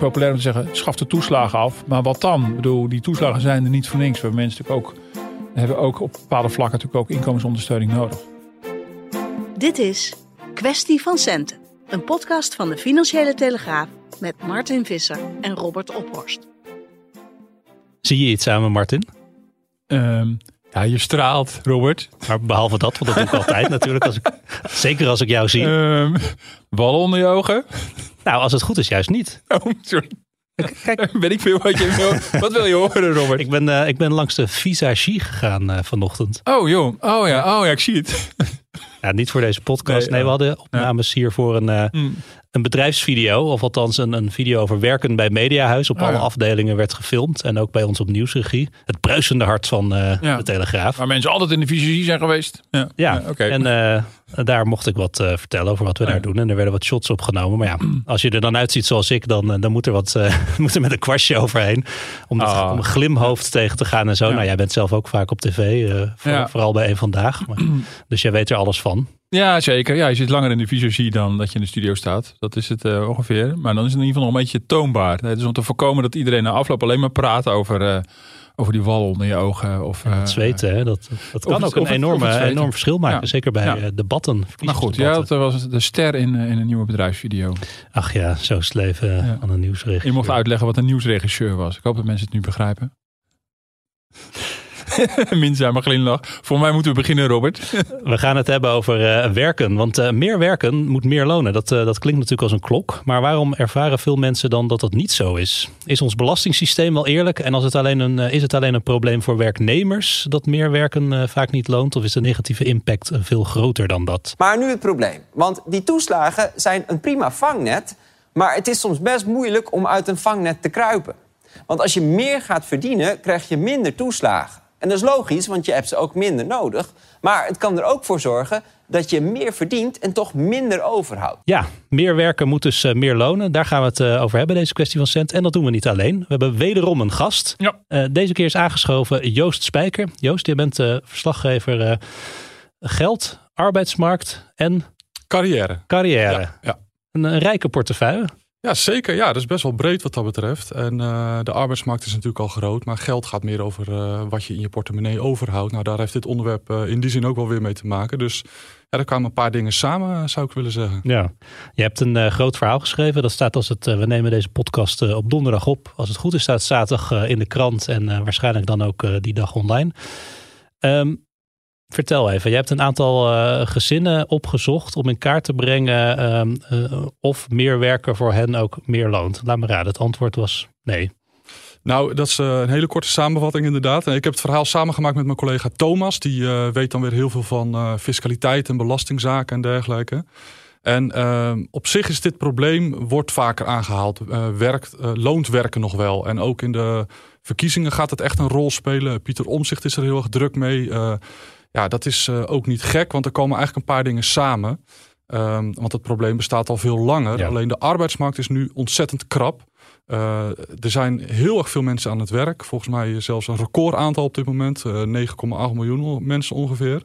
Populair om te zeggen, schaf de toeslagen af. Maar wat dan? Ik bedoel, die toeslagen zijn er niet voor niks. We hebben mensen natuurlijk ook, hebben ook op bepaalde vlakken natuurlijk ook inkomensondersteuning nodig. Dit is Kwestie van Centen, een podcast van de Financiële Telegraaf met Martin Visser en Robert Ophorst. Zie je iets aan me, Martin? Ehm, ja, je straalt, Robert. Maar behalve dat, want dat doe ik altijd natuurlijk. Als ik, zeker als ik jou zie. Um, wal onder je ogen? Nou, als het goed is, juist niet. Oh, sorry. Kijk, ben ik veel wat je wil. Wat wil je horen, Robert? Ik ben, uh, ik ben langs de Visagie gegaan uh, vanochtend. Oh joh, oh ja, oh ja, ik zie het. Ja, niet voor deze podcast. Nee, nee we hadden opnames ja. hier voor een, uh, mm. een bedrijfsvideo. Of althans een, een video over werken bij Mediahuis. Op oh, alle ja. afdelingen werd gefilmd. En ook bij ons op Nieuwsregie. Het bruisende hart van uh, ja. de Telegraaf. Waar mensen altijd in de visagie zijn geweest. Ja, ja. Okay. en uh, daar mocht ik wat vertellen over wat we daar doen. En er werden wat shots opgenomen. Maar ja, als je er dan uitziet zoals ik, dan, dan moet er wat moet er met een kwastje overheen. Om, dat, oh. om een glimhoofd tegen te gaan en zo. Nou, jij bent zelf ook vaak op tv. Voor, vooral bij een vandaag. Maar, dus jij weet er alles van. Ja, zeker. Ja, je zit langer in de visagie dan dat je in de studio staat. Dat is het uh, ongeveer. Maar dan is het in ieder geval nog een beetje toonbaar. Het is om te voorkomen dat iedereen na afloop alleen maar praat over, uh, over die wal onder je ogen. Of, uh, het zweten, hè? dat, dat kan ook een enorme, enorm verschil maken. Ja. Zeker bij ja. debatten. Maar goed, ja, dat was de ster in, in een nieuwe bedrijfsvideo. Ach ja, zo is het leven ja. aan een nieuwsregisseur. Je mocht uitleggen wat een nieuwsregisseur was. Ik hoop dat mensen het nu begrijpen. Minzame glimlach. Voor mij moeten we beginnen, Robert. we gaan het hebben over uh, werken. Want uh, meer werken moet meer lonen. Dat, uh, dat klinkt natuurlijk als een klok. Maar waarom ervaren veel mensen dan dat dat niet zo is? Is ons belastingssysteem wel eerlijk? En als het alleen een, is het alleen een probleem voor werknemers dat meer werken vaak niet loont? Of is de negatieve impact veel groter dan dat? Maar nu het probleem. Want die toeslagen zijn een prima vangnet. Maar het is soms best moeilijk om uit een vangnet te kruipen. Want als je meer gaat verdienen, krijg je minder toeslagen. En dat is logisch, want je hebt ze ook minder nodig. Maar het kan er ook voor zorgen dat je meer verdient en toch minder overhoudt. Ja, meer werken moet dus uh, meer lonen. Daar gaan we het uh, over hebben, deze kwestie van cent. En dat doen we niet alleen. We hebben wederom een gast. Ja. Uh, deze keer is aangeschoven Joost Spijker. Joost, je bent verslaggever geld, arbeidsmarkt en... Carrière. Carrière. Ja, ja. Een, een rijke portefeuille. Ja, zeker. Ja, dat is best wel breed wat dat betreft. En uh, de arbeidsmarkt is natuurlijk al groot, maar geld gaat meer over uh, wat je in je portemonnee overhoudt. Nou, daar heeft dit onderwerp uh, in die zin ook wel weer mee te maken. Dus ja, er kwamen een paar dingen samen, zou ik willen zeggen. Ja, je hebt een groot verhaal geschreven. Dat staat als het, we nemen deze podcast op donderdag op. Als het goed is, staat zaterdag in de krant en waarschijnlijk dan ook die dag online. Um, Vertel even, je hebt een aantal uh, gezinnen opgezocht om in kaart te brengen uh, of meer werken voor hen ook meer loont. Laat me raden, het antwoord was nee. Nou, dat is een hele korte samenvatting inderdaad. Ik heb het verhaal samengemaakt met mijn collega Thomas. Die weet dan weer heel veel van fiscaliteit en belastingzaken en dergelijke. En op zich is dit probleem, wordt vaker aangehaald. werkt, loont werken nog wel. En ook in de verkiezingen gaat het echt een rol spelen. Pieter Omzicht is er heel erg druk mee. Ja, dat is uh, ook niet gek, want er komen eigenlijk een paar dingen samen. Um, want het probleem bestaat al veel langer. Ja. Alleen de arbeidsmarkt is nu ontzettend krap. Uh, er zijn heel erg veel mensen aan het werk. Volgens mij zelfs een recordaantal op dit moment. Uh, 9,8 miljoen mensen ongeveer.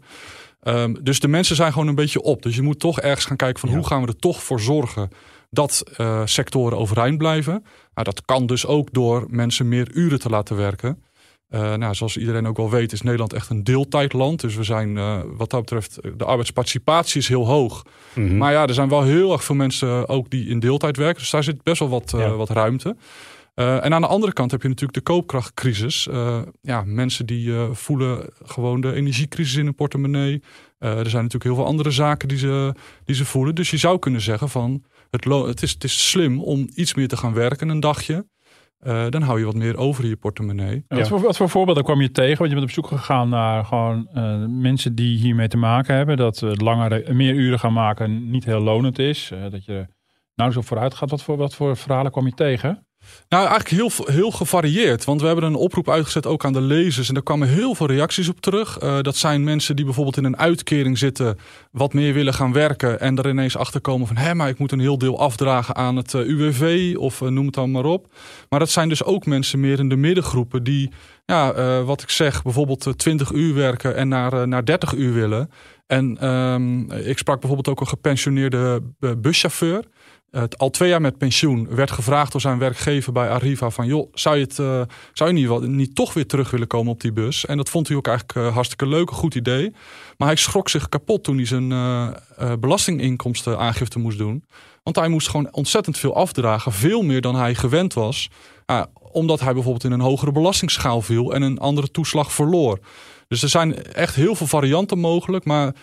Um, dus de mensen zijn gewoon een beetje op. Dus je moet toch ergens gaan kijken van ja. hoe gaan we er toch voor zorgen dat uh, sectoren overeind blijven. Nou, dat kan dus ook door mensen meer uren te laten werken. Uh, nou, zoals iedereen ook wel weet, is Nederland echt een deeltijdland. Dus we zijn uh, wat dat betreft, de arbeidsparticipatie is heel hoog. Mhm. Maar ja, er zijn wel heel erg veel mensen ook die in deeltijd werken. Dus daar zit best wel wat, uh, Ja. wat ruimte. En aan de andere kant heb je natuurlijk de koopkrachtcrisis. Ja, mensen die voelen gewoon de energiecrisis in hun portemonnee. Er zijn natuurlijk heel veel andere zaken die ze, die ze voelen. Dus je zou kunnen zeggen van het, het, is, het is slim om iets meer te gaan werken een dagje. Uh, dan hou je wat meer over in je portemonnee. En Wat, voor, wat voor voorbeelden kwam je tegen? Want je bent op zoek gegaan naar gewoon uh, mensen die hiermee te maken hebben. Dat uh, langere, meer uren gaan maken niet heel lonend is. Uh, dat je nou zo vooruit gaat. Wat voor, wat voor verhalen kwam je tegen? Nou, eigenlijk heel, heel gevarieerd. Want we hebben een oproep uitgezet ook aan de lezers. En daar kwamen heel veel reacties op terug. Uh, dat zijn mensen die bijvoorbeeld in een uitkering zitten. Wat meer willen gaan werken. En er ineens achter komen van... hé, maar ik moet een heel deel afdragen aan het uh, UWV. Of uh, noem het dan maar op. Maar dat zijn dus ook mensen meer in de middengroepen. Die, ja, wat ik zeg, bijvoorbeeld 20 uur werken en naar, naar 30 uur willen. En um, ik sprak bijvoorbeeld ook een gepensioneerde buschauffeur. Het al twee jaar met pensioen werd gevraagd door zijn werkgever bij Arriva van joh, zou je, het, uh, zou je niet, niet toch weer terug willen komen op die bus? En dat vond hij ook eigenlijk uh, hartstikke leuk, een goed idee. Maar hij schrok zich kapot toen hij zijn uh, belastinginkomsten aangifte moest doen. Want hij moest gewoon ontzettend veel afdragen, veel meer dan hij gewend was. omdat hij bijvoorbeeld in een hogere belastingsschaal viel en een andere toeslag verloor. Dus er zijn echt heel veel varianten mogelijk, maar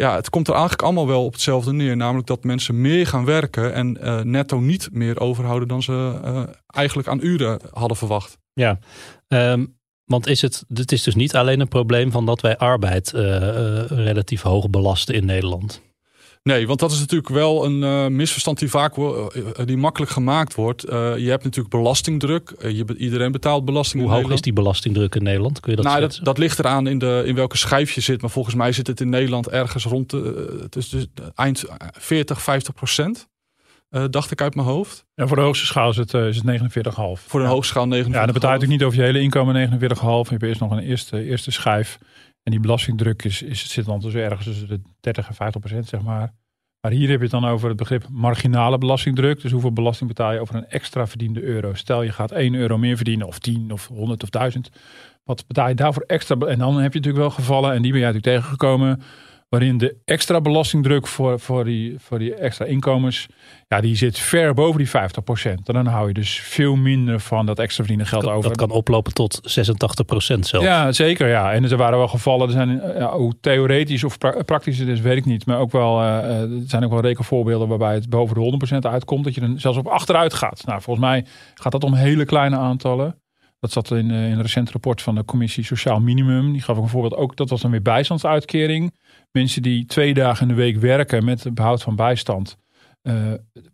ja, het komt er eigenlijk allemaal wel op hetzelfde neer. Namelijk dat mensen meer gaan werken en uh, netto niet meer overhouden dan ze uh, eigenlijk aan uren hadden verwacht. Ja, um, want is het, het is dus niet alleen een probleem van dat wij arbeid uh, relatief hoog belasten in Nederland. Nee, want dat is natuurlijk wel een uh, misverstand die vaak uh, die makkelijk gemaakt wordt. Uh, je hebt natuurlijk belastingdruk. je, iedereen betaalt belasting. Hoe hoog is die belastingdruk in Nederland? Kun je dat nou, dat, dat, ligt eraan in, de, in welke schijf je zit. Maar volgens mij zit het in Nederland ergens rond de, dus eind 40, 50 procent. Uh, dacht ik uit mijn hoofd. Ja, voor de hoogste schaal is het, uh, is het 49,5. Voor de ja. hoogste schaal 49,5. Ja, dan betaal je natuurlijk niet over je hele inkomen 49,5. Je hebt eerst nog een eerste, eerste schijf. En die belastingdruk is, is, zit dan dus ergens tussen de 30 en 50 procent, zeg maar. Maar hier heb je het dan over het begrip marginale belastingdruk. Dus hoeveel belasting betaal je over een extra verdiende euro? Stel je gaat 1 euro meer verdienen, of 10 of 100 of 1000. Wat betaal je daarvoor extra? En dan heb je natuurlijk wel gevallen, en die ben jij natuurlijk tegengekomen. Waarin de extra belastingdruk voor, voor, die, voor die extra inkomens. Ja, die zit ver boven die 50%. En dan hou je dus veel minder van dat extra verdiende geld dat, over. Dat kan oplopen tot 86% zelfs. Ja, zeker. Ja. En er waren wel gevallen. Er zijn, ja, hoe theoretisch of pra praktisch het is, weet ik niet. Maar ook wel, uh, er zijn ook wel rekenvoorbeelden waarbij het boven de 100% uitkomt. Dat je er zelfs op achteruit gaat. Nou, volgens mij gaat dat om hele kleine aantallen. Dat zat in, uh, in een recent rapport van de commissie Sociaal Minimum. Die gaf ook een voorbeeld ook. Dat was dan weer bijstandsuitkering. Mensen die twee dagen in de week werken met het behoud van bijstand. Uh,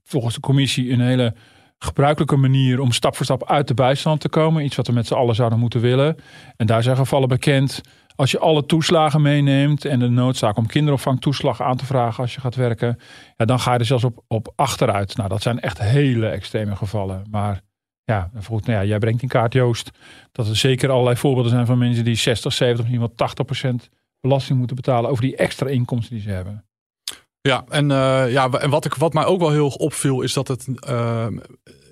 volgens de commissie een hele gebruikelijke manier om stap voor stap uit de bijstand te komen. Iets wat we met z'n allen zouden moeten willen. En daar zijn gevallen bekend. Als je alle toeslagen meeneemt en de noodzaak om kinderopvangtoeslag aan te vragen als je gaat werken. Ja, dan ga je er zelfs op, op achteruit. Nou, dat zijn echt hele extreme gevallen. Maar ja, nou ja, jij brengt in kaart, Joost, dat er zeker allerlei voorbeelden zijn van mensen die 60, 70, misschien wel 80 procent belasting moeten betalen over die extra inkomsten die ze hebben. Ja, en, uh, ja, en wat, ik, wat mij ook wel heel opviel is dat het uh,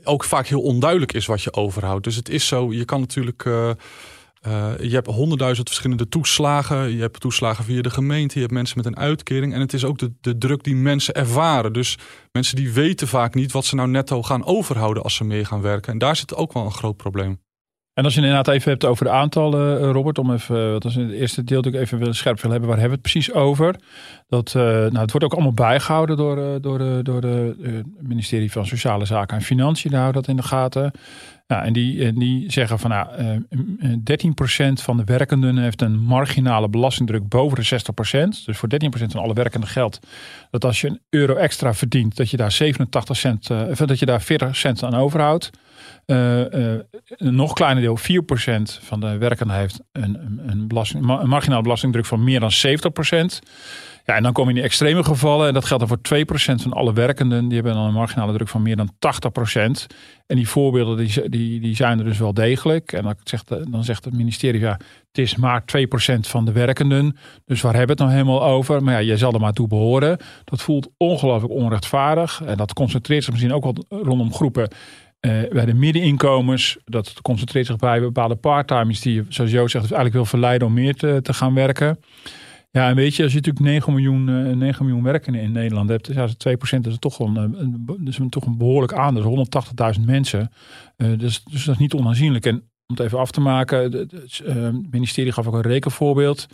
ook vaak heel onduidelijk is wat je overhoudt. Dus het is zo, je kan natuurlijk... Uh, je hebt honderdduizend verschillende toeslagen. Je hebt toeslagen via de gemeente. Je hebt mensen met een uitkering. En het is ook de, de druk die mensen ervaren. Dus mensen die weten vaak niet wat ze nou netto gaan overhouden als ze meer gaan werken. En daar zit ook wel een groot probleem. En als je inderdaad even hebt over de aantallen, Robert, om even, wat was in het eerste deel natuurlijk even willen scherp willen hebben, waar hebben we het precies over? Dat, uh, nou, het wordt ook allemaal bijgehouden door, door, de, door uh, ministerie van Sociale Zaken en Financiën, die houden dat in de gaten. Nou, en, die, die zeggen van nou, 13% van de werkenden heeft een marginale belastingdruk boven de 60%. Dus voor 13% van alle werkenden geldt dat als je een euro extra verdient, dat je daar 87 cent, dat je daar 40 cent aan overhoudt. Uh, uh, een nog kleiner deel, 4% van de werkenden heeft een, een, belasting, belastingdruk van meer dan 70%. Ja, en dan kom je in die extreme gevallen. En dat geldt dan voor 2% van alle werkenden. Die hebben dan een marginale druk van meer dan 80%. En die voorbeelden die, die, die zijn er dus wel degelijk. En dan zegt, dan zegt het ministerie, ja, het is maar 2% van de werkenden. Dus waar hebben we het nou helemaal over? Maar ja, je zal er maar toe behoren. Dat voelt ongelooflijk onrechtvaardig. En dat concentreert zich misschien ook wel rondom groepen Eh, bij de middeninkomens, dat concentreert zich bij bepaalde parttimers die zoals Jo zegt, eigenlijk wil verleiden om meer te, te gaan werken. Ja, en weet je, als je natuurlijk 9 miljoen, eh 9 miljoen werkenden in Nederland hebt, dus ja, als het 2% is toch een, dus toch een behoorlijk aandeel, dus 180.000 mensen. Eh, dus, dus dat is niet onaanzienlijk. En om het even af te maken, eh, het ministerie gaf ook een rekenvoorbeeld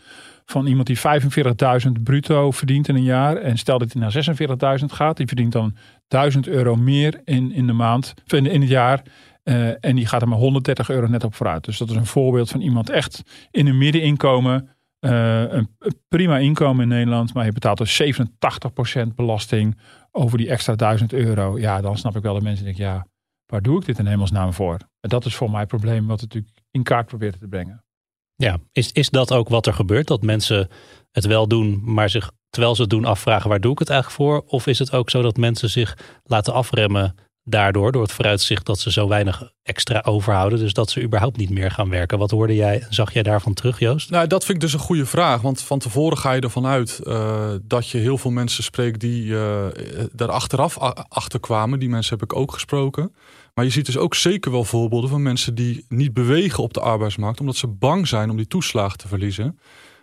van iemand die 45.000 bruto verdient in een jaar. En stel dat hij naar 46.000 gaat, die verdient dan 1000 euro meer in, in de maand, in, in het jaar. Eh, en die gaat er maar 130 euro net op vooruit. Dus dat is een voorbeeld van iemand echt in een middeninkomen. eh, een prima inkomen in Nederland, maar je betaalt dus 87% belasting over die extra 1000 euro. Ja, dan snap ik wel dat mensen denken, ja, waar doe ik dit in hemelsnaam voor? En dat is voor mij het probleem wat het natuurlijk in kaart probeert te brengen. Ja, is, is dat ook wat er gebeurt? Dat mensen het wel doen, maar zich terwijl ze het doen afvragen waar doe ik het eigenlijk voor? Of is het ook zo dat mensen zich laten afremmen daardoor, door het vooruitzicht dat ze zo weinig extra overhouden, dus dat ze überhaupt niet meer gaan werken? Wat hoorde jij, zag jij daarvan terug, Joost? Nou, dat vind ik dus een goede vraag. Want van tevoren ga je ervan uit eh, dat je heel veel mensen spreekt die eh daar achteraf a- achter kwamen. Die mensen heb ik ook gesproken. Maar je ziet dus ook zeker wel voorbeelden van mensen die niet bewegen op de arbeidsmarkt. Omdat ze bang zijn om die toeslagen te verliezen.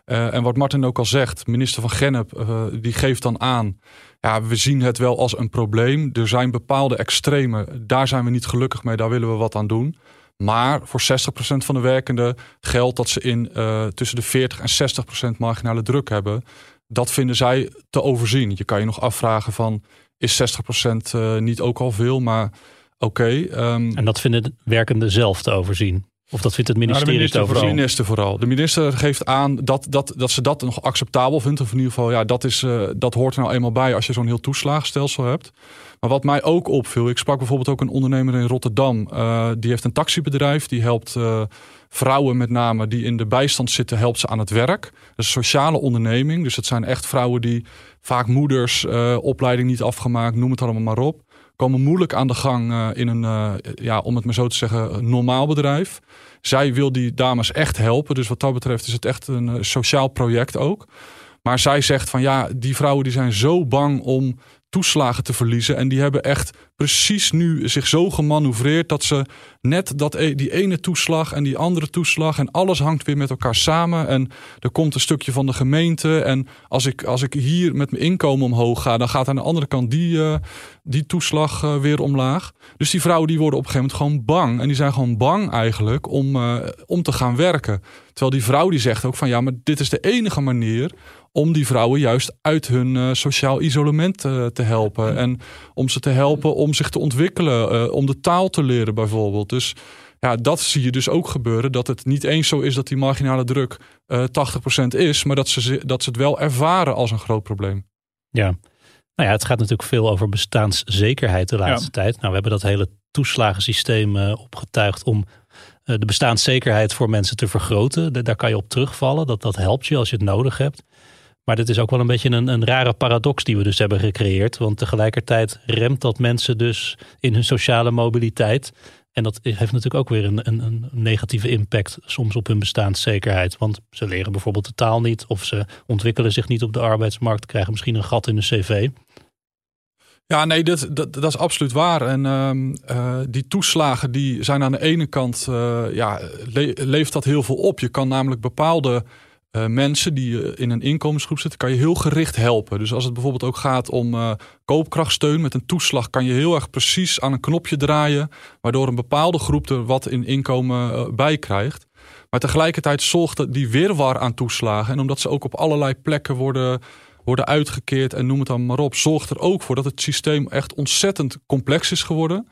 Eh, en wat Martin ook al zegt, minister van Gennep, eh, die geeft dan aan. Ja, we zien het wel als een probleem. Er zijn bepaalde extremen. Daar zijn we niet gelukkig mee. Daar willen we wat aan doen. Maar voor 60% van de werkenden geldt dat ze in eh, tussen de 40 en 60% marginale druk hebben. Dat vinden zij te overzien. Je kan je nog afvragen van, is 60% eh, niet ook al veel? Maar oké. ehm, En dat vinden de werkenden zelf te overzien. Of dat vindt het ministerie minister te de minister vooral. De minister geeft aan dat, dat, dat ze dat nog acceptabel vindt. Of in ieder geval, ja, dat, is, eh, dat hoort er nou eenmaal bij als je zo'n heel toeslagenstelsel hebt. Maar wat mij ook opviel, ik sprak bijvoorbeeld ook een ondernemer in Rotterdam. eh, die heeft een taxibedrijf. Die helpt eh, vrouwen met name die in de bijstand zitten, helpt ze aan het werk. Dat is een sociale onderneming. Dus het zijn echt vrouwen die vaak moeders, eh, opleiding niet afgemaakt, noem het allemaal maar op. Komen moeilijk aan de gang eh, in een, eh, ja, om het maar zo te zeggen, normaal bedrijf. Zij wil die dames echt helpen. Dus wat dat betreft is het echt een eh, sociaal project ook. Maar zij zegt van ja, die vrouwen die zijn zo bang om toeslagen te verliezen. En die hebben echt precies nu zich zo gemanoeuvreerd dat ze net dat, e- die ene toeslag en die andere toeslag en alles hangt weer met elkaar samen. En er komt een stukje van de gemeente. En als ik, als ik hier met mijn inkomen omhoog ga, dan gaat aan de andere kant die, eh, die toeslag eh, weer omlaag. Dus die vrouwen die worden op een gegeven moment gewoon bang. En die zijn gewoon bang eigenlijk om, eh, om te gaan werken. Terwijl die vrouw die zegt ook van ja, maar dit is de enige manier om die vrouwen juist uit hun eh, sociaal isolement eh, te helpen. En om ze te helpen om zich te ontwikkelen, eh, om de taal te leren bijvoorbeeld. Dus ja, dat zie je dus ook gebeuren. Dat het niet eens zo is dat die marginale druk eh 80% is, maar dat ze, dat ze het wel ervaren als een groot probleem. Ja. Nou ja, het gaat natuurlijk veel over bestaanszekerheid de laatste tijd. Nou, we hebben dat hele toeslagensysteem opgetuigd om de bestaanszekerheid voor mensen te vergroten. Da- Daar kan je op terugvallen. Dat, dat helpt je als je het nodig hebt. Maar dit is ook wel een beetje een, een rare paradox die we dus hebben gecreëerd. Want tegelijkertijd remt dat mensen dus in hun sociale mobiliteit. En dat heeft natuurlijk ook weer een, een, een negatieve impact soms op hun bestaanszekerheid. Want ze leren bijvoorbeeld de taal niet of ze ontwikkelen zich niet op de arbeidsmarkt, krijgen misschien een gat in de cv. Ja, nee, dat, dat, is absoluut waar. En ehm, eh, die toeslagen die zijn aan de ene kant, eh, ja, le- levert dat heel veel op. Je kan namelijk bepaalde eh, mensen die eh, in een inkomensgroep zitten, kan je heel gericht helpen. Dus als het bijvoorbeeld ook gaat om eh, koopkrachtsteun met een toeslag, kan je heel erg precies aan een knopje draaien, waardoor een bepaalde groep er wat in inkomen bij krijgt. Maar tegelijkertijd zorgt dat die weerwar aan toeslagen. En omdat ze ook op allerlei plekken worden, worden uitgekeerd en noem het dan maar op, zorgt er ook voor dat het systeem echt ontzettend complex is geworden.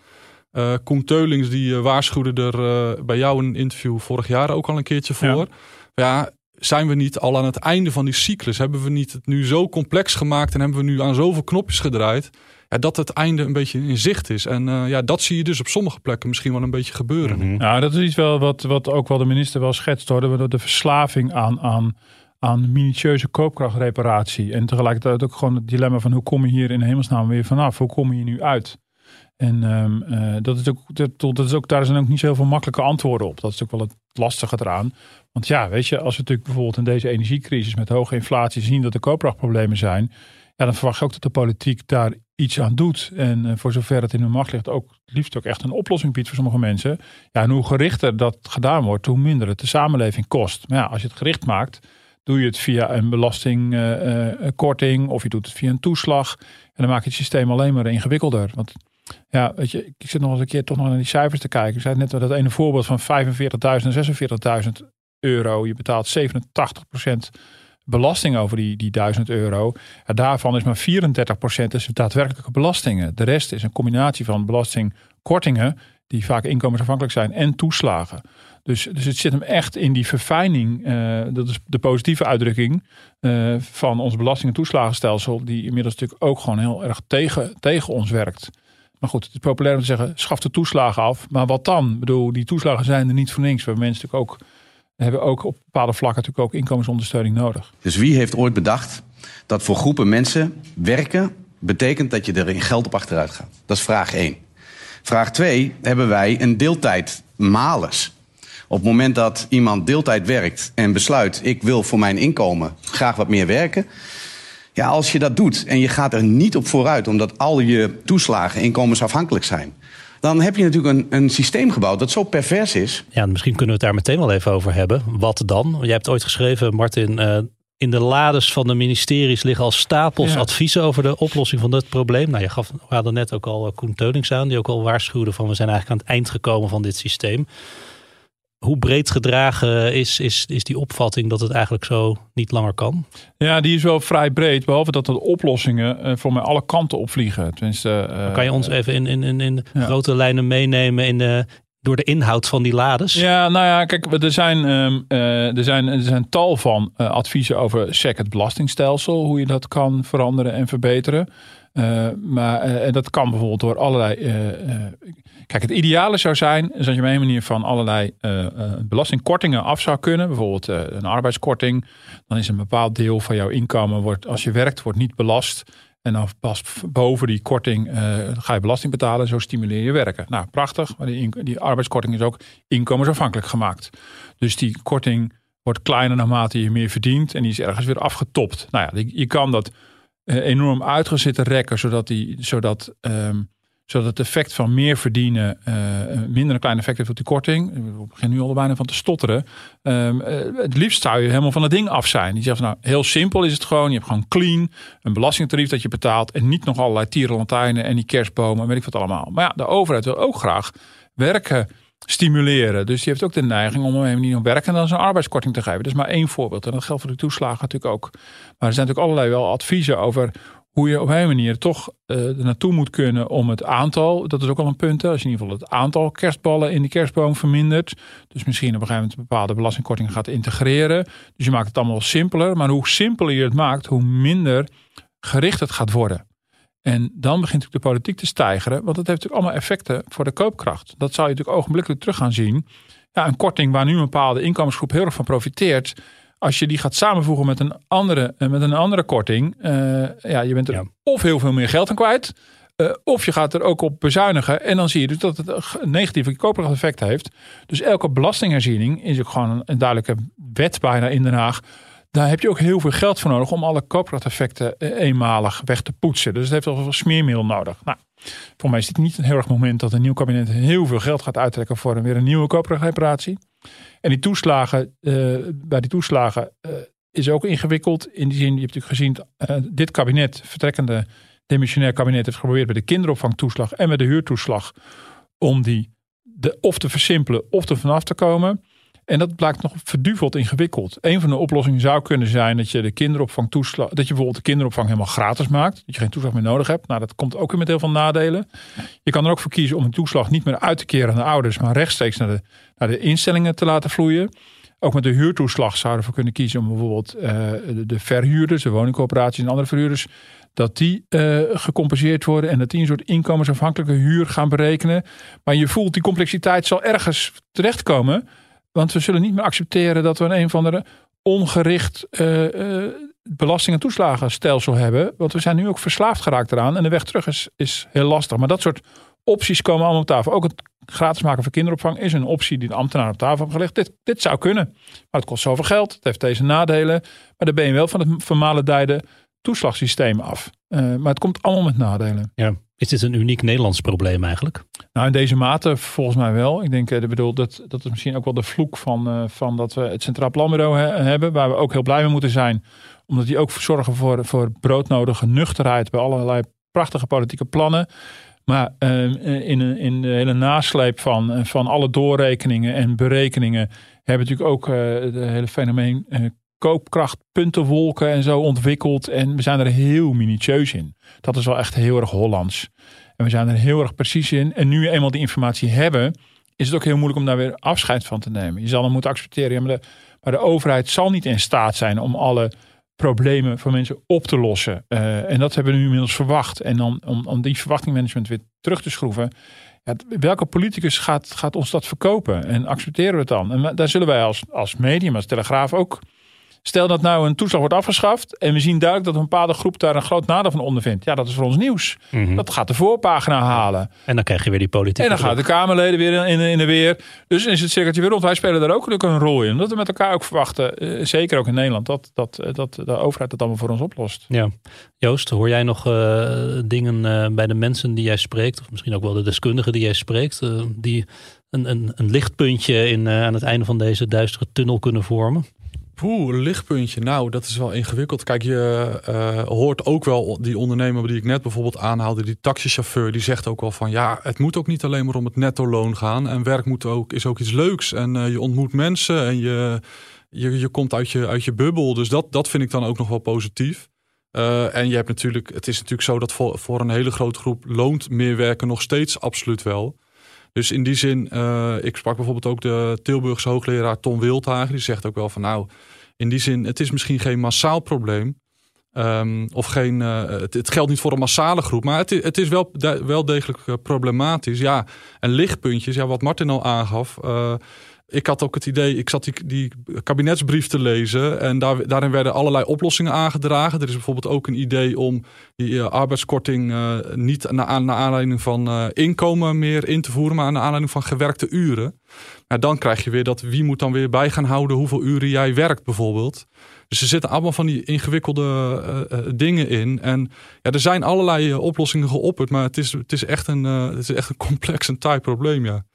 Eh Koen Teulings die waarschuwde er bij jou in een interview vorig jaar ook al een keertje voor. Ja. Zijn we niet al aan het einde van die cyclus? Hebben we niet het nu zo complex gemaakt en hebben we nu aan zoveel knopjes gedraaid? Ja, dat het einde een beetje in zicht is. En eh, ja, dat zie je dus op sommige plekken misschien wel een beetje gebeuren. Nou, dat is iets wel wat, wat ook wel de minister wel schetst hoor. De, de verslaving aan, aan, aan minutieuze koopkrachtreparatie. En tegelijkertijd ook gewoon het dilemma van hoe kom je hier in hemelsnaam weer vanaf? Hoe kom je hier nu uit? En ehm, eh, dat is ook, dat, dat is ook, daar zijn ook niet zo heel veel makkelijke antwoorden op. Dat is ook wel het lastige eraan. Want ja, weet je, als we natuurlijk bijvoorbeeld in deze energiecrisis met hoge inflatie zien dat er koopkrachtproblemen zijn. Ja, dan verwacht je ook dat de politiek daar iets aan doet. En eh, voor zover het in hun macht ligt, ook liefst ook echt een oplossing biedt voor sommige mensen. Ja, en hoe gerichter dat gedaan wordt, hoe minder het de samenleving kost. Maar ja, als je het gericht maakt, doe je het via een belastingkorting of je doet het via een toeslag. En dan maak je het systeem alleen maar ingewikkelder. Want ja, weet je, ik zit nog eens een keer toch nog naar die cijfers te kijken. Ik zei net dat ene voorbeeld van 45.000 en 46.000 euro. Je betaalt 87% belasting over die, die 1000 euro. daarvan is maar 34% dus daadwerkelijke belastingen. De rest is een combinatie van belastingkortingen, die vaak inkomensafhankelijk zijn, en toeslagen. Dus, dus het zit hem echt in die verfijning, uh, dat is de positieve uitdrukking uh, van ons belasting- en toeslagenstelsel, die inmiddels natuurlijk ook gewoon heel erg tegen, tegen ons werkt. Maar goed, het is populair om te zeggen, schaf de toeslagen af. Maar wat dan? Ik bedoel, die toeslagen zijn er niet voor niks. We hebben mensen natuurlijk ook, hebben ook op bepaalde vlakken natuurlijk ook inkomensondersteuning nodig. Dus wie heeft ooit bedacht dat voor groepen mensen werken betekent dat je er in geld op achteruit gaat? Dat is vraag 1. Vraag 2, hebben wij een deeltijd malus? Op het moment dat iemand deeltijd werkt en besluit: ik wil voor mijn inkomen graag wat meer werken. Ja, als je dat doet en je gaat er niet op vooruit omdat al je toeslagen inkomensafhankelijk zijn. Dan heb je natuurlijk een, een systeem gebouwd dat zo pervers is. Ja, misschien kunnen we het daar meteen wel even over hebben. Wat dan? Jij hebt ooit geschreven, Martin, uh, in de lades van de ministeries liggen al stapels adviezen over de oplossing van dit probleem. Nou, je gaf, we hadden net ook al Koen Teunings aan, die ook al waarschuwde van we zijn eigenlijk aan het eind gekomen van dit systeem hoe breed gedragen is, is, is die opvatting dat het eigenlijk zo niet langer kan? Ja, die is wel vrij breed. Behalve dat de oplossingen uh, voor mij alle kanten opvliegen. Tenminste, uh, kan je ons even in, in, in, in grote lijnen meenemen in de, door de inhoud van die lades? Ja, nou ja, kijk, er zijn, um, uh, er zijn, er zijn tal van adviezen over SEC, het belastingstelsel. Hoe je dat kan veranderen en verbeteren. maar en dat kan bijvoorbeeld door allerlei Kijk, het ideale zou zijn is dat je op een manier van allerlei uh, belastingkortingen af zou kunnen. Bijvoorbeeld uh, een arbeidskorting. Dan is een bepaald deel van jouw inkomen, wordt, als je werkt, wordt niet belast. En dan pas boven die korting ga je belasting betalen. Zo stimuleer je werken. Nou, prachtig. Maar die, die arbeidskorting is ook inkomensafhankelijk gemaakt. Dus die korting wordt kleiner naarmate je meer verdient. En die is ergens weer afgetopt. Nou ja, je kan dat enorm uitgezitten rekken. Zodat, die, zodat um, zodat het effect van meer verdienen uh, minder een klein effect heeft op die korting. We beginnen nu al bijna van te stotteren. Um, uh, het liefst zou je helemaal van het ding af zijn. Die zegt nou heel simpel is het gewoon. Je hebt gewoon clean, een belastingtarief dat je betaalt. En niet nog allerlei tierenlantijnen en die kerstbomen en weet ik wat allemaal. Maar ja, de overheid wil ook graag werken stimuleren. Dus die heeft ook de neiging om hem niet op werken dan zijn arbeidskorting te geven. Dat is maar één voorbeeld. En dat geldt voor de toeslagen natuurlijk ook. Maar er zijn natuurlijk allerlei wel adviezen over hoe je op een manier toch er naartoe moet kunnen om het aantal, dat is ook al een punt, als je in ieder geval het aantal kerstballen in die kerstboom vermindert. Dus misschien op een gegeven moment bepaalde belastingkortingen gaat integreren. Dus je maakt het allemaal simpeler. Maar hoe simpeler je het maakt, hoe minder gericht het gaat worden. En dan begint natuurlijk de politiek te stijgeren, want dat heeft natuurlijk allemaal effecten voor de koopkracht. Dat zou je natuurlijk ogenblikkelijk terug gaan zien. Ja, een korting waar nu een bepaalde inkomensgroep heel erg van profiteert, als je die gaat samenvoegen met een andere, eh, met een andere korting, uh, ja, je bent er of heel veel meer geld aan kwijt. Uh, of je gaat er ook op bezuinigen. En dan zie je dus dat het een negatieve effect heeft. Dus elke belastingherziening is ook gewoon een, duidelijke wet bijna in Den Haag. Daar heb je ook heel veel geld voor nodig om alle koopkrachteffecten eenmalig weg te poetsen. Dus het heeft al veel smeermiddel nodig. Nou, voor mij is dit niet een heel erg moment dat een nieuw kabinet heel veel geld gaat uittrekken voor een, weer een nieuwe koopkrachtreparatie. En die toeslagen, uh, bij die toeslagen uh, is ook ingewikkeld. In die zin, je hebt natuurlijk gezien, uh, dit kabinet, vertrekkende demissionair kabinet, heeft geprobeerd bij de kinderopvangtoeslag en met de huurtoeslag om die de, of te versimpelen of er vanaf te komen. En dat blijkt nog verduveld ingewikkeld. Een van de oplossingen zou kunnen zijn dat je de kinderopvang toeslag, dat je bijvoorbeeld de kinderopvang helemaal gratis maakt. Dat je geen toeslag meer nodig hebt. Nou, dat komt ook weer met heel veel nadelen. Je kan er ook voor kiezen om een toeslag niet meer uit te keren aan de ouders, maar rechtstreeks naar de, naar de instellingen te laten vloeien. Ook met de huurtoeslag zouden we kunnen kiezen om bijvoorbeeld uh, de verhuurders, de woningcoöperaties en andere verhuurders, dat die uh, gecompenseerd worden en dat die een soort inkomensafhankelijke huur gaan berekenen. Maar je voelt die complexiteit zal ergens terechtkomen. Want we zullen niet meer accepteren dat we een een van de ongericht uh, uh, belasting- en toeslagenstelsel hebben. Want we zijn nu ook verslaafd geraakt eraan. En de weg terug is, is heel lastig. Maar dat soort opties komen allemaal op tafel. Ook het gratis maken van kinderopvang is een optie die de ambtenaar op tafel heeft gelegd. Dit, dit zou kunnen. Maar het kost zoveel geld. Het heeft deze nadelen. Maar daar ben je wel van het dijden toeslagsysteem af. Uh, maar het komt allemaal met nadelen. Ja. Is dit een uniek Nederlands probleem eigenlijk? Nou, in deze mate volgens mij wel. Ik denk, ik bedoel, dat, dat is misschien ook wel de vloek van, uh, van dat we het Centraal Planbureau he, hebben. Waar we ook heel blij mee moeten zijn. Omdat die ook zorgen voor, voor broodnodige nuchterheid bij allerlei prachtige politieke plannen. Maar uh, in, in de hele nasleep van, van alle doorrekeningen en berekeningen hebben we natuurlijk ook het hele fenomeen koopkrachtpuntenwolken en zo ontwikkeld. En we zijn er heel minutieus in. Dat is wel echt heel erg Hollands. En we zijn er heel erg precies in. En nu we eenmaal die informatie hebben, is het ook heel moeilijk om daar weer afscheid van te nemen. Je zal dan moeten accepteren. maar, de, maar de overheid zal niet in staat zijn om alle problemen voor mensen op te lossen. Uh, en dat hebben we nu inmiddels verwacht. En dan om, om die verwachtingmanagement weer terug te schroeven. Ja, welke politicus gaat, gaat ons dat verkopen? En accepteren we het dan? En daar zullen wij als, als medium, als telegraaf ook Stel dat nou een toeslag wordt afgeschaft en we zien duidelijk dat een bepaalde groep daar een groot nadeel van ondervindt. Ja, dat is voor ons nieuws. Mhm. Dat gaat de voorpagina halen. En dan krijg je weer die politiek. En dan gaan de Kamerleden weer in, in de weer. Dus is het cirkeltje weer rond. Wij spelen daar ook een rol in. Omdat we met elkaar ook verwachten, eh, zeker ook in Nederland, dat, dat, eh, dat de overheid het allemaal voor ons oplost. Ja. Joost, hoor jij nog uh, dingen uh, bij de mensen die jij spreekt, of misschien ook wel de deskundigen die jij spreekt, uh, die een, een, een lichtpuntje in, aan het einde van deze duistere tunnel kunnen vormen? Poeh, lichtpuntje. Nou, dat is wel ingewikkeld. Kijk, je uh, hoort ook wel die ondernemer die ik net bijvoorbeeld aanhaalde, die taxichauffeur, die zegt ook wel van ja, het moet ook niet alleen maar om het netto loon gaan. En werk moet ook, is ook iets leuks. En uh, je ontmoet mensen en je, je, je komt uit je, uit je bubbel. Dus dat, dat vind ik dan ook nog wel positief. Uh, en je hebt natuurlijk, het is natuurlijk zo dat voor, voor een hele grote groep loont meer werken nog steeds absoluut wel. Dus in die zin, uh, ik sprak bijvoorbeeld ook de Tilburgse hoogleraar Tom Wildhagen. Die zegt ook wel van nou, in die zin, het is misschien geen massaal probleem. Um, of geen, uh, het, geldt niet voor een massale groep, maar het, het is wel, wel degelijk uh, problematisch. Ja, en lichtpuntjes, ja, wat Martin al aangaf. Ik had ook het idee, ik zat die, kabinetsbrief te lezen en daar, daarin werden allerlei oplossingen aangedragen. Er is bijvoorbeeld ook een idee om die uh, arbeidskorting uh, niet naar, aanleiding van uh, inkomen meer in te voeren, maar naar aanleiding van gewerkte uren. Maar dan krijg je weer dat wie moet dan weer bij gaan houden hoeveel uren jij werkt bijvoorbeeld. Dus er zitten allemaal van die ingewikkelde dingen in. En ja, er zijn allerlei oplossingen geopperd, maar het is, het is, echt, een, het is echt een complex en taai probleem, ja.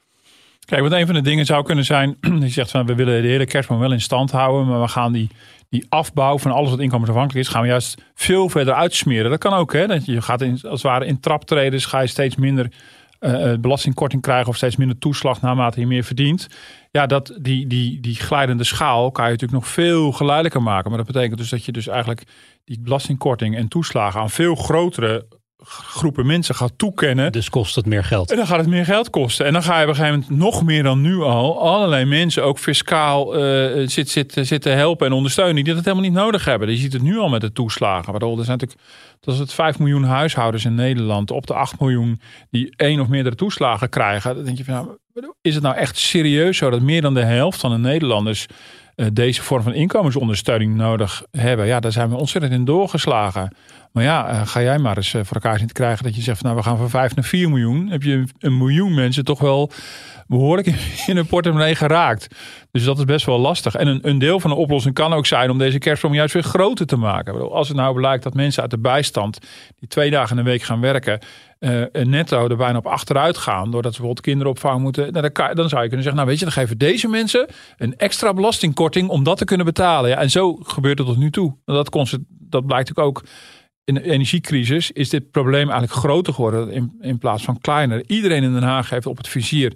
Kijk, wat een van de dingen zou kunnen zijn, je zegt van we willen de hele kerstboom wel in stand houden, maar we gaan die, die afbouw van alles wat inkomensafhankelijk is, gaan we juist veel verder uitsmeren. Dat kan ook, hè? Dat je gaat in, als het ware in traptredens, ga je steeds minder uh, belastingkorting krijgen of steeds minder toeslag naarmate je meer verdient. Ja, dat, die, die, die glijdende schaal kan je natuurlijk nog veel geleidelijker maken. Maar dat betekent dus dat je dus eigenlijk die belastingkorting en toeslagen aan veel grotere groepen mensen gaat toekennen. Dus kost het meer geld. En dan gaat het meer geld kosten. En dan ga je op een gegeven moment nog meer dan nu al allerlei mensen ook fiscaal uh, zitten zit, zit helpen en ondersteunen die dat helemaal niet nodig hebben. Je ziet het nu al met de toeslagen. Waardoor er zijn natuurlijk, dat is het 5 miljoen huishoudens in Nederland op de 8 miljoen die één of meerdere toeslagen krijgen. Dan denk je van, nou, is het nou echt serieus zo dat meer dan de helft van de Nederlanders uh, deze vorm van inkomensondersteuning nodig hebben? Ja, daar zijn we ontzettend in doorgeslagen. Maar ja, uh, ga jij maar eens uh, voor elkaar zien te krijgen dat je zegt, van, nou we gaan van 5 naar 4 miljoen. Heb je een miljoen mensen toch wel behoorlijk in hun portemonnee geraakt. Dus dat is best wel lastig. En een, een deel van de oplossing kan ook zijn om deze kerstboom juist weer groter te maken. Als het nou blijkt dat mensen uit de bijstand die twee dagen in de week gaan werken, uh, netto er bijna op achteruit gaan, doordat ze bijvoorbeeld kinderopvang moeten, dan, kan, dan zou je kunnen zeggen, nou weet je, dan geven deze mensen een extra belastingkorting om dat te kunnen betalen. Ja, en zo gebeurt het tot nu toe. Dat, dat blijkt ook in de energiecrisis is dit probleem eigenlijk groter geworden in, plaats van kleiner. Iedereen in Den Haag heeft op het vizier.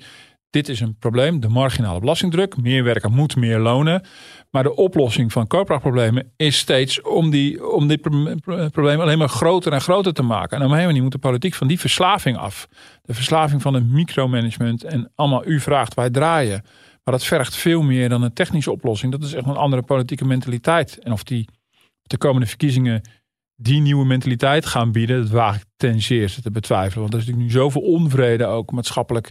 Dit is een probleem, de marginale belastingdruk. Meer werken moet meer lonen. Maar de oplossing van koopkrachtproblemen is steeds om, die, om dit probleem alleen maar groter en groter te maken. En op een manier moet de politiek van die verslaving af. De verslaving van het micromanagement en allemaal u vraagt, wij draaien. Maar dat vergt veel meer dan een technische oplossing. Dat is echt een andere politieke mentaliteit. En of die de komende verkiezingen die nieuwe mentaliteit gaan bieden, dat waag ik ten zeerste te betwijfelen. Want er is natuurlijk nu zoveel onvrede ook maatschappelijk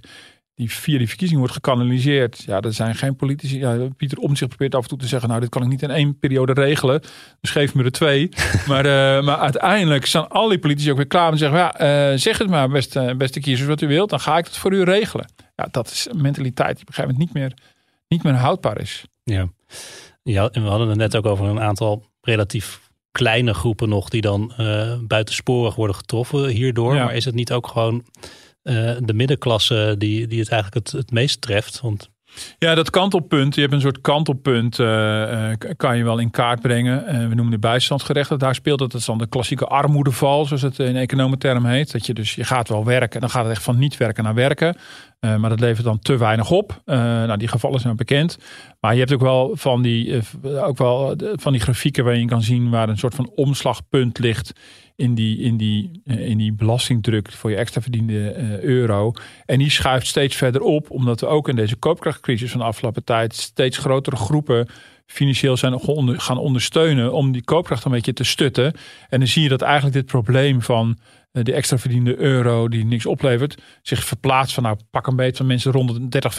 die via die verkiezingen wordt gekanaliseerd. Ja, er zijn geen politici. Ja, Pieter Omtzigt probeert af en toe te zeggen, nou dit kan ik niet in één periode regelen. Dus geef me er twee. maar, uh, maar uiteindelijk zijn al die politici ook weer klaar en zeggen, ja, uh, zeg het maar beste, beste kiezers wat u wilt. Dan ga ik het voor u regelen. Ja, dat is een mentaliteit die op een gegeven moment niet meer, niet meer houdbaar is. Ja. ja, en we hadden het net ook over een aantal relatief kleine groepen nog die dan uh, buitensporig worden getroffen hierdoor. Maar is het niet ook gewoon de middenklasse die, die het eigenlijk het, het meest treft? Want ja, dat kantelpunt. Je hebt een soort kantelpunt. Uh, kan je wel in kaart brengen. Uh, we noemen de bijstandsgerechten. Daar speelt het. Dat is dan de klassieke armoedeval, zoals het in economenterm heet. Dat je dus je gaat wel werken. Dan gaat het echt van niet werken naar werken. maar dat levert dan te weinig op. nou, die gevallen zijn bekend. Maar je hebt ook wel van die, ook wel van die grafieken waarin je kan zien waar een soort van omslagpunt ligt in die, in die, eh, in die belastingdruk voor je extra verdiende eh, euro. En die schuift steeds verder op, omdat we ook in deze koopkrachtcrisis van de afgelopen tijd steeds grotere groepen financieel zijn gaan ondersteunen om die koopkracht een beetje te stutten. En dan zie je dat eigenlijk dit probleem van eh, de extra verdiende euro die niks oplevert, zich verplaatst van nou pak een beetje van mensen rond de 30,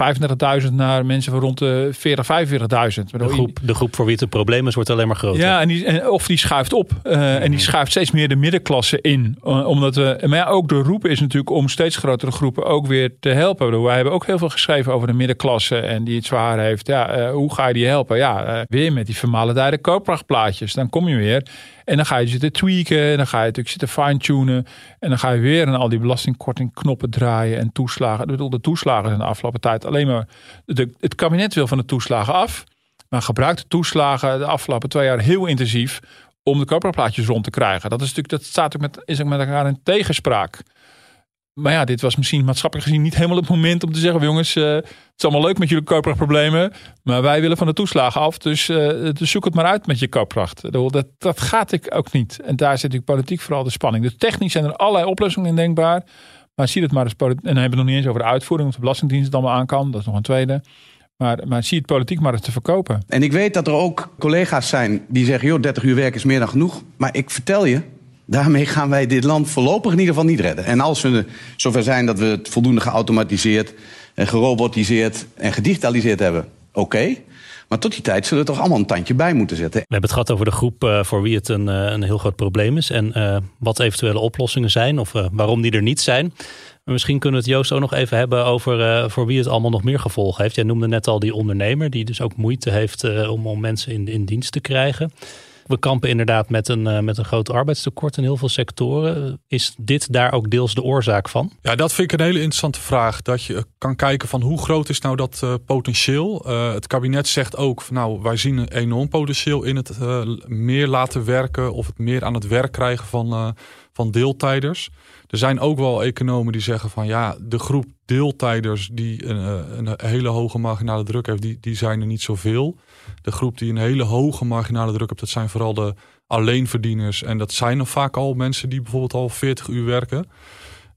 35.000 naar mensen van rond de 40, 45.000. De groep, de groep voor wie het een probleem is, wordt alleen maar groter. Ja, en die, en, of die schuift op. Uh, En die mhm. schuift steeds meer de middenklasse in. omdat we, maar ja, ook de roep is natuurlijk om steeds grotere groepen ook weer te helpen. Wij hebben ook heel veel geschreven over de middenklasse en die het zwaar heeft. Ja, uh, hoe ga je die helpen? Ja, uh, weer met die vermalendijde koopkrachtplaatjes. Dan kom je weer. En dan ga je zitten tweaken. En dan ga je natuurlijk zitten fine-tunen. En dan ga je weer aan al die belastingkorting knoppen draaien en toeslagen. Ik bedoel, de toeslagen zijn de afgelopen tijd alleen maar... Het kabinet wil van de toeslagen af. Maar gebruikt de toeslagen de afgelopen twee jaar heel intensief om de koopkrachtplaatjes rond te krijgen. Dat, is natuurlijk, dat staat ook met, is ook met elkaar in tegenspraak. Maar ja, dit was misschien maatschappelijk gezien niet helemaal het moment om te zeggen: jongens, uh, het is allemaal leuk met jullie koopkrachtproblemen. Maar wij willen van de toeslagen af. Dus, uh, dus zoek het maar uit met je koopkracht. Dat, dat gaat ik ook niet. En daar zit natuurlijk politiek vooral de spanning. Dus technisch zijn er allerlei oplossingen in denkbaar. Maar zie het maar eens. En dan hebben we nog niet eens over de uitvoering. Of de Belastingdienst het allemaal aan kan. Dat is nog een tweede. Maar, maar zie het politiek maar eens te verkopen. En ik weet dat er ook collega's zijn die zeggen: joh, 30 uur werk is meer dan genoeg. Maar ik vertel je, Daarmee gaan wij dit land voorlopig in ieder geval niet redden. En als we zover zijn dat we het voldoende geautomatiseerd, en gerobotiseerd en gedigitaliseerd hebben, oké. Maar tot die tijd zullen we toch allemaal een tandje bij moeten zetten. We hebben het gehad over de groep uh, voor wie het een, uh, een heel groot probleem is. En uh, wat eventuele oplossingen zijn of waarom die er niet zijn. Misschien kunnen we het Joost ook nog even hebben over voor wie het allemaal nog meer gevolgen heeft. Jij noemde net al die ondernemer die dus ook moeite heeft om, om mensen in, in dienst te krijgen. We kampen inderdaad met een, uh, met een groot arbeidstekort in heel veel sectoren. Is dit daar ook deels de oorzaak van? Ja, dat vind ik een hele interessante vraag. Dat je kan kijken van hoe groot is nou dat uh, potentieel. Het kabinet zegt ook, nou wij zien een enorm potentieel in het meer laten werken of het meer aan het werk krijgen van, van deeltijders. Er zijn ook wel economen die zeggen van ja, de groep deeltijders die een, een hele hoge marginale druk heeft, die, die zijn er niet zoveel. De groep die een hele hoge marginale druk heeft, dat zijn vooral de alleenverdieners. En dat zijn nog vaak al mensen die bijvoorbeeld al 40 uur werken.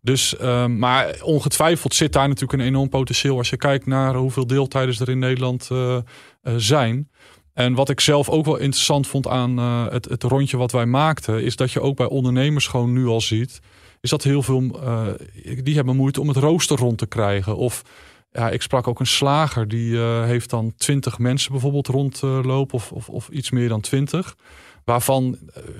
Dus, uh, maar ongetwijfeld zit daar natuurlijk een enorm potentieel als je kijkt naar hoeveel deeltijders er in Nederland uh, uh, zijn. En wat ik zelf ook wel interessant vond aan uh, het, het, rondje wat wij maakten, is dat je ook bij ondernemers gewoon nu al ziet, is dat heel veel, die hebben moeite om het rooster rond te krijgen. Of ja, ik sprak ook een slager die uh, heeft dan twintig mensen bijvoorbeeld rondlopen of, of, of, iets meer dan twintig. Waarvan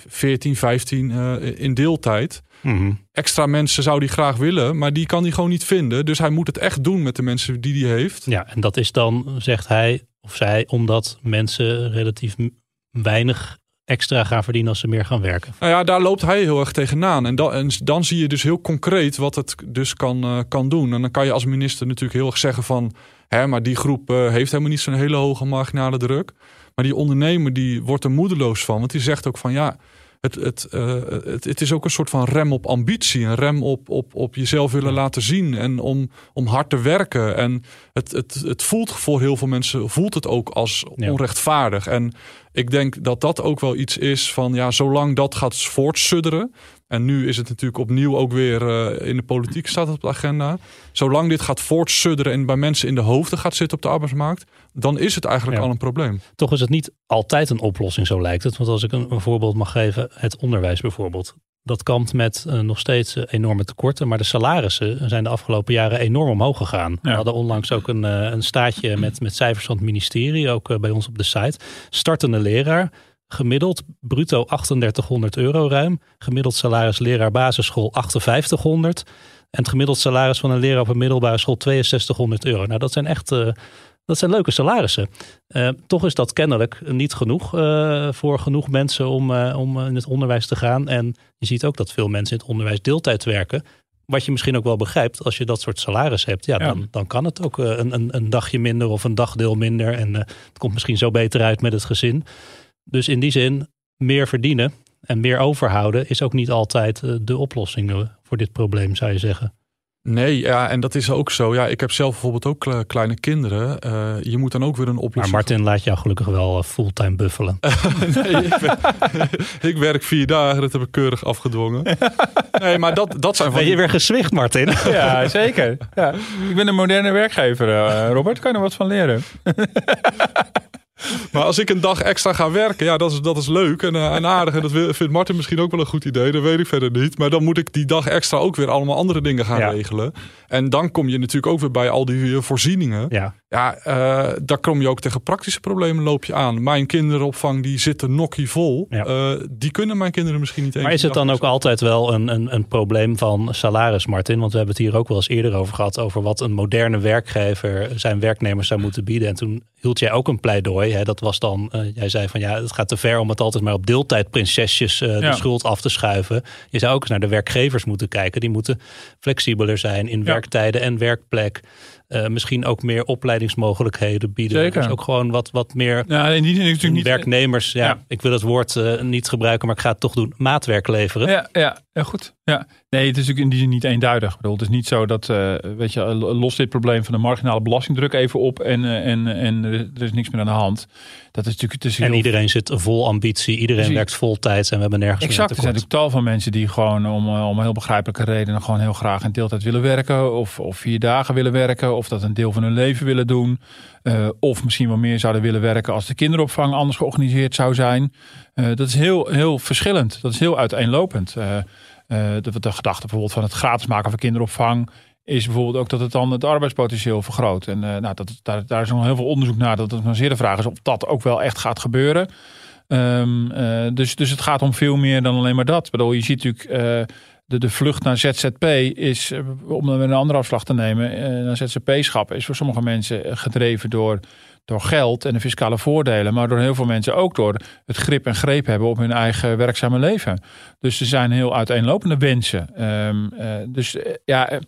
14, eh, 15 uh, in deeltijd. Mm Extra mensen zou die graag willen, maar die kan hij gewoon niet vinden. Dus hij moet het echt doen met de mensen die hij heeft. Ja, en dat is dan, zegt hij of zij, omdat mensen relatief weinig extra gaan verdienen als ze meer gaan werken. Nou ja, daar loopt hij heel erg tegenaan. En dan, dan zie je dus heel concreet wat het dus kan, uh, kan doen. En dan kan je als minister natuurlijk heel erg zeggen van... hè, maar die groep uh, heeft helemaal niet zo'n hele hoge marginale druk. Maar die ondernemer die wordt er moedeloos van. Want die zegt ook van ja, het, het, uh, het, het, is ook een soort van rem op ambitie. Een rem op, op, op jezelf willen laten zien. En om, om hard te werken. En het, het, het voelt voor heel veel mensen voelt het ook als onrechtvaardig. En ik denk dat dat ook wel iets is van ja, zolang dat gaat voortsudderen. En nu is het natuurlijk opnieuw ook weer uh, in de politiek staat het op de agenda. Zolang dit gaat voortsudderen en bij mensen in de hoofden gaat zitten op de arbeidsmarkt, dan is het eigenlijk al een probleem. Toch is het niet altijd een oplossing, zo lijkt het. Want als ik een, een voorbeeld mag geven, het onderwijs bijvoorbeeld. Dat kampt met uh, nog steeds uh, enorme tekorten. Maar de salarissen zijn de afgelopen jaren enorm omhoog gegaan. We hadden onlangs ook een, uh, een staatje met, met cijfers van het ministerie. Ook bij ons op de site. Startende leraar. Gemiddeld bruto 3800 euro ruim. Gemiddeld salaris leraar basisschool 5800. En het gemiddeld salaris van een leraar op een middelbare school 6200 euro. Nou, dat zijn echt Dat zijn leuke salarissen. Uh, toch is dat kennelijk niet genoeg uh, voor genoeg mensen om, uh, om in het onderwijs te gaan. En je ziet ook dat veel mensen in het onderwijs deeltijd werken. Wat je misschien ook wel begrijpt, als je dat soort salaris hebt, ja, Dan, dan kan het ook een, een, een, dagje minder of een dagdeel minder. En het komt misschien zo beter uit met het gezin. Dus in die zin, meer verdienen en meer overhouden is ook niet altijd de oplossing voor dit probleem, zou je zeggen. Nee, ja, en dat is ook zo. Ja, ik heb zelf bijvoorbeeld ook kleine kinderen. Uh, je moet dan ook weer een oplossing. Maar Martin laat jou gelukkig wel eh, fulltime buffelen. nee, ik, ben, ik, werk vier dagen, dat heb ik keurig afgedwongen. Nee, maar dat, dat zijn van. Ben je weer gezwicht, Martin? ja, zeker. Ja. Ik ben een moderne werkgever, uh, Robert. Kan je er wat van leren? Maar als ik een dag extra ga werken, ja, dat is, dat is leuk en, uh, en aardig. En dat vindt Martin misschien ook wel een goed idee. Dat weet ik verder niet. Maar dan moet ik die dag extra ook weer allemaal andere dingen gaan regelen. En dan kom je natuurlijk ook weer bij al die eh, voorzieningen. Ja, ja uh, daar kom je ook tegen praktische problemen loop je aan. Mijn kinderopvang die zitten nokkie vol. Ja. die kunnen mijn kinderen misschien niet eens. Maar is het dan ook altijd wel een, een, een probleem van salaris, Martin? Want we hebben het hier ook wel eens eerder over gehad. Over wat een moderne werkgever zijn werknemers zou moeten bieden. En toen hield jij ook een pleidooi. Hè? Dat was dan, uh, jij zei van ja, het gaat te ver om het altijd maar op deeltijdprinsesjes uh, de schuld af te schuiven. Je zou ook eens naar de werkgevers moeten kijken. Die moeten flexibeler zijn in werktijden en werkplek. Uh, misschien ook meer opleidingsmogelijkheden bieden. Zeker. Dus ook gewoon wat, wat meer ja, die zin natuurlijk niet... werknemers. Ja, ja, ik wil het woord uh, niet gebruiken, maar ik ga het toch doen. Maatwerk leveren. Ja, ja, ja goed. Ja. Nee, het is natuurlijk in die zin niet eenduidig. Ik bedoel, het is niet zo dat, uh, weet je, los dit probleem van de marginale belastingdruk even op en, en, en er is niks meer aan de hand. Dat is natuurlijk, is En iedereen zit vol ambitie, iedereen werkt vol tijd en we hebben nergens Exact, er zijn natuurlijk tal van mensen die gewoon om, om heel begrijpelijke redenen gewoon heel graag in deeltijd willen werken of, of vier dagen willen werken of dat een deel van hun leven willen doen. Uh, of misschien wel meer zouden willen werken als de kinderopvang anders georganiseerd zou zijn. Uh, dat is heel, heel verschillend. Dat is heel uiteenlopend. Uh, de, de gedachte bijvoorbeeld van het gratis maken van kinderopvang is bijvoorbeeld ook dat het dan het arbeidspotentieel vergroot. En nou, dat, daar, daar is nog heel veel onderzoek naar. Dat het een zeer de vraag is of dat ook wel echt gaat gebeuren. Um, dus, dus het gaat om veel meer dan alleen maar dat. Ik bedoel, je ziet natuurlijk de, de vlucht naar ZZP is, eh, om een andere afslag te nemen, eh, naar ZZP-schap is voor sommige mensen gedreven door, door geld en de fiscale voordelen. Maar door heel veel mensen ook door het grip en greep hebben op hun eigen werkzame leven. Dus er zijn heel uiteenlopende wensen. Uh, dus ja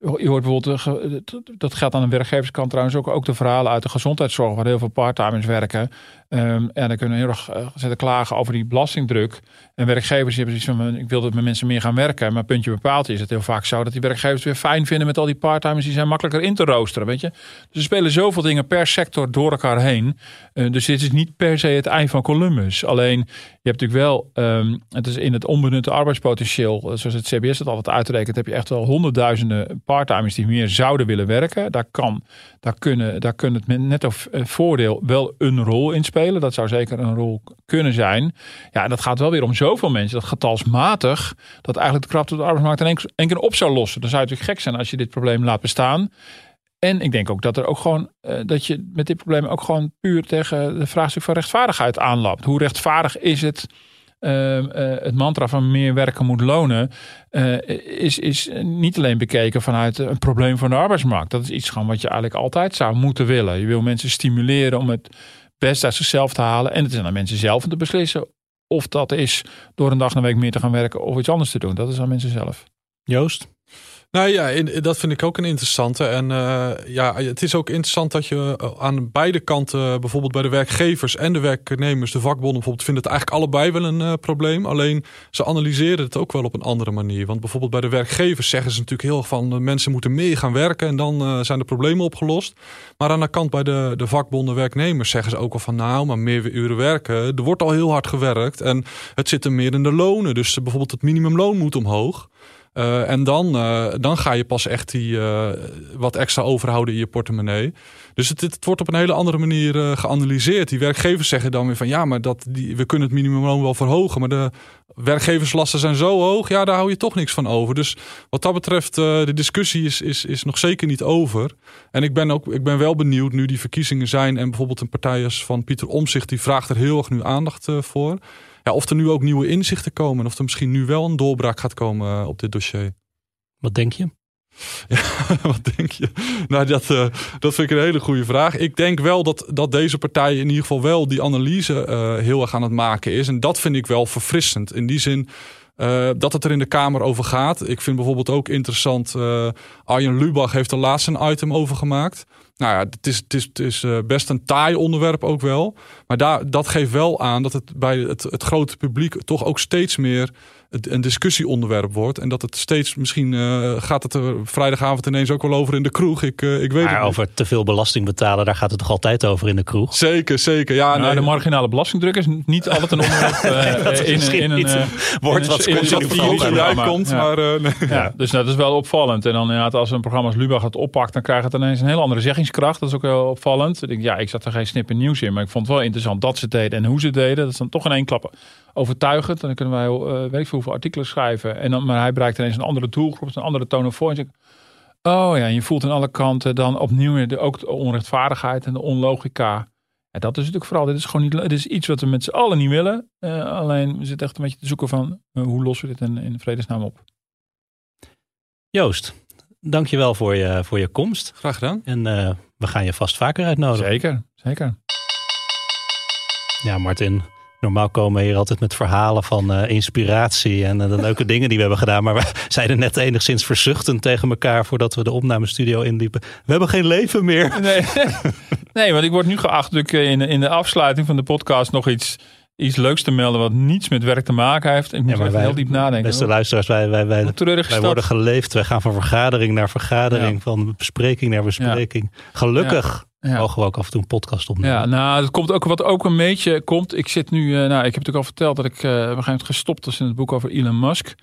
je hoort bijvoorbeeld, dat geldt aan de werkgeverskant trouwens ook, ook de verhalen uit de gezondheidszorg, waar heel veel parttimers werken. Um, en dan kunnen heel erg uh, zitten klagen over die belastingdruk. En werkgevers hebben zoiets van, ik wil dat mijn mensen meer gaan werken. Maar puntje bepaald is het heel vaak zo dat die werkgevers weer fijn vinden met al die parttimers. Die zijn makkelijker in te roosteren, weet je. Dus er spelen zoveel dingen per sector door elkaar heen. Uh, dus dit is niet per se het eind van Columbus. Alleen, je hebt natuurlijk wel, um, het is in het onbenutte arbeidspotentieel, zoals het CBS het altijd uitrekent, heb je echt wel honderdduizenden parttimers die meer zouden willen werken. Daar kan, daar kunnen, daar kunnen het netto voordeel wel een rol in spelen. Dat zou zeker een rol kunnen zijn. Ja, en dat gaat wel weer om zoveel mensen, dat getalsmatig, dat eigenlijk de kracht op de arbeidsmarkt in één keer op zou lossen. Dan zou het natuurlijk gek zijn als je dit probleem laat bestaan. En ik denk ook dat er ook gewoon uh, dat je met dit probleem ook gewoon puur tegen de vraagstuk van rechtvaardigheid aanlapt. Hoe rechtvaardig is het? Uh, uh, het mantra van meer werken moet lonen, is, is niet alleen bekeken vanuit een probleem van de arbeidsmarkt. Dat is iets gewoon wat je eigenlijk altijd zou moeten willen. Je wil mensen stimuleren om het best uit zichzelf te halen. En het is aan mensen zelf om te beslissen of dat is door een dag en een week meer te gaan werken of iets anders te doen. Dat is aan mensen zelf. Joost? Nou ja, dat vind ik ook een interessante. En uh, ja, het is ook interessant dat je eh, aan beide kanten, bijvoorbeeld bij de werkgevers en de werknemers, de vakbonden bijvoorbeeld, vinden het eigenlijk allebei wel een uh, probleem. Alleen ze analyseren het ook wel op een andere manier. Want bijvoorbeeld bij de werkgevers zeggen ze natuurlijk heel van mensen moeten meer gaan werken en dan zijn de problemen opgelost. Maar aan de kant bij de, de vakbonden werknemers zeggen ze ook al van nou, maar meer uren werken. Er wordt al heel hard gewerkt en het zit er meer in de lonen. Dus bijvoorbeeld het minimumloon moet omhoog. Uh, en dan, uh, dan ga je pas echt die, uh, wat extra overhouden in je portemonnee. Dus het, het wordt op een hele andere manier geanalyseerd. Die werkgevers zeggen dan weer van ja, maar dat, die, we kunnen het minimumloon wel verhogen. Maar de werkgeverslasten zijn zo hoog, ja, daar hou je toch niks van over. Dus wat dat betreft, de discussie is, is, is nog zeker niet over. En ik ben, ook, ik ben wel benieuwd nu die verkiezingen zijn. En bijvoorbeeld een partij als van Pieter Omzicht, die vraagt er heel erg nu aandacht voor ja, of er nu ook nieuwe inzichten komen. Of er misschien nu wel een doorbraak gaat komen eh, op dit dossier. Wat denk je? Ja, wat denk je? Nou, dat, uh, dat vind ik een hele goede vraag. Ik denk wel dat, dat deze partij in ieder geval wel die analyse uh, heel erg aan het maken is. En dat vind ik wel verfrissend. In die zin uh, dat het er in de Kamer over gaat. Ik vind bijvoorbeeld ook interessant. Arjen Lubach heeft er laatst een item over gemaakt. Nou ja, het is, het is, het is best een taai onderwerp ook wel. Maar daar, dat geeft wel aan dat het bij het, het grote publiek toch ook steeds meer een discussieonderwerp wordt. En dat het steeds, misschien uh, gaat het er vrijdagavond ineens ook wel over in de kroeg. Ik, uh, ik weet maar het over te veel belasting betalen, daar gaat het toch altijd over in de kroeg? Zeker, zeker. Ja, nou, nee. De marginale belastingdruk is niet altijd een onderwerp uh, dat is in, in, een woord wat erbij komt. Ja. Maar, nee. ja, dus dat is wel opvallend. En dan inderdaad, als een programma als Lubach het oppakt, dan krijgt het ineens een heel andere zeggingskracht. Dat is ook wel opvallend. Ik denk, ja, ik zat er geen snippen nieuws in, maar ik vond het wel interessant dat ze het deden en hoe ze het deden. Dat is dan toch in één klap overtuigend. Dan kunnen wij uh, weet ik veel hoeveel artikelen schrijven. En dan, maar hij bereikt ineens een andere doelgroep, een andere tone of voice. Oh ja, je voelt aan alle kanten dan opnieuw de, ook de onrechtvaardigheid en de onlogica. Ja, dat is natuurlijk vooral, dit is gewoon niet, dit is iets wat we met z'n allen niet willen. Uh, alleen we zitten echt een beetje te zoeken van uh, hoe lossen we dit in, in vredesnaam op. Joost, dankjewel voor je, voor je komst. Graag gedaan. En uh, we gaan je vast vaker uitnodigen. Zeker, zeker. Ja, Martin, Normaal komen we hier altijd met verhalen van uh, inspiratie en uh, de leuke dingen die we hebben gedaan. Maar we zeiden net enigszins verzuchtend tegen elkaar voordat we de opnamestudio inliepen. We hebben geen leven meer. Nee, nee want ik word nu geacht natuurlijk in, in de afsluiting van de podcast nog iets, iets leuks te melden wat niets met werk te maken heeft. Ik moet ja, even wij, heel diep nadenken. Beste luisteraars, wij, wij, wij, wij worden geleefd. Wij gaan van vergadering naar vergadering, ja. van bespreking naar bespreking. Ja. Gelukkig. Mogen we ook af en toe een podcast opnemen. Ja, nou, dat komt ook wat ook een beetje komt. Ik zit nu, uh, nou, ik heb natuurlijk al verteld dat ik uh, op een gegeven moment gestopt was in het boek over Elon Musk.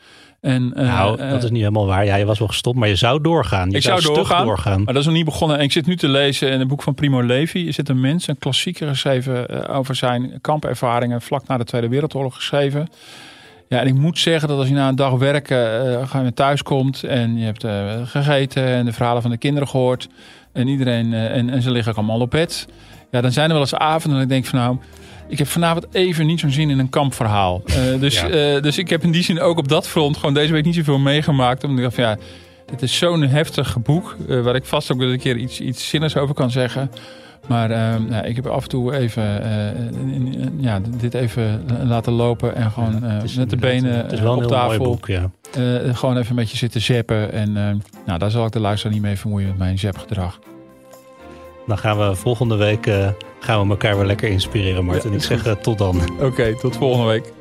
En, uh, nou, dat is niet helemaal waar. Ja, je was wel gestopt, maar je zou doorgaan. Je ik zou, doorgaan, doorgaan, maar dat is nog niet begonnen. En ik zit nu te lezen in het boek van Primo Levi. Er zit een mens, een klassieker geschreven over zijn kampervaringen vlak na de Tweede Wereldoorlog geschreven. Ja, en ik moet zeggen dat als je na een dag werken uh, ga je thuis komt en je hebt uh, gegeten en de verhalen van de kinderen gehoord en iedereen en, en ze liggen ook allemaal op bed. Ja, dan zijn er wel eens avonden dat ik denk van nou, ik heb vanavond even niet zo'n zin in een kampverhaal. dus, ja. dus ik heb in die zin ook op dat front gewoon deze week niet zoveel meegemaakt. Omdat ik dacht van ja, dit is zo'n heftig boek waar ik vast ook wel een keer iets, iets zinnigs over kan zeggen. Maar uh, nou, ik heb af en toe even uh, ja, dit even laten lopen en gewoon uh, met de benen het is wel op een tafel. Mooi boek, ja. gewoon even een beetje zitten zappen. En nou, daar zal ik de luisteraar niet mee vermoeien met mijn zapgedrag. Dan gaan we volgende week gaan we elkaar weer lekker inspireren, Martin. Ja, ik zeg tot dan. Oké, okay, tot volgende week.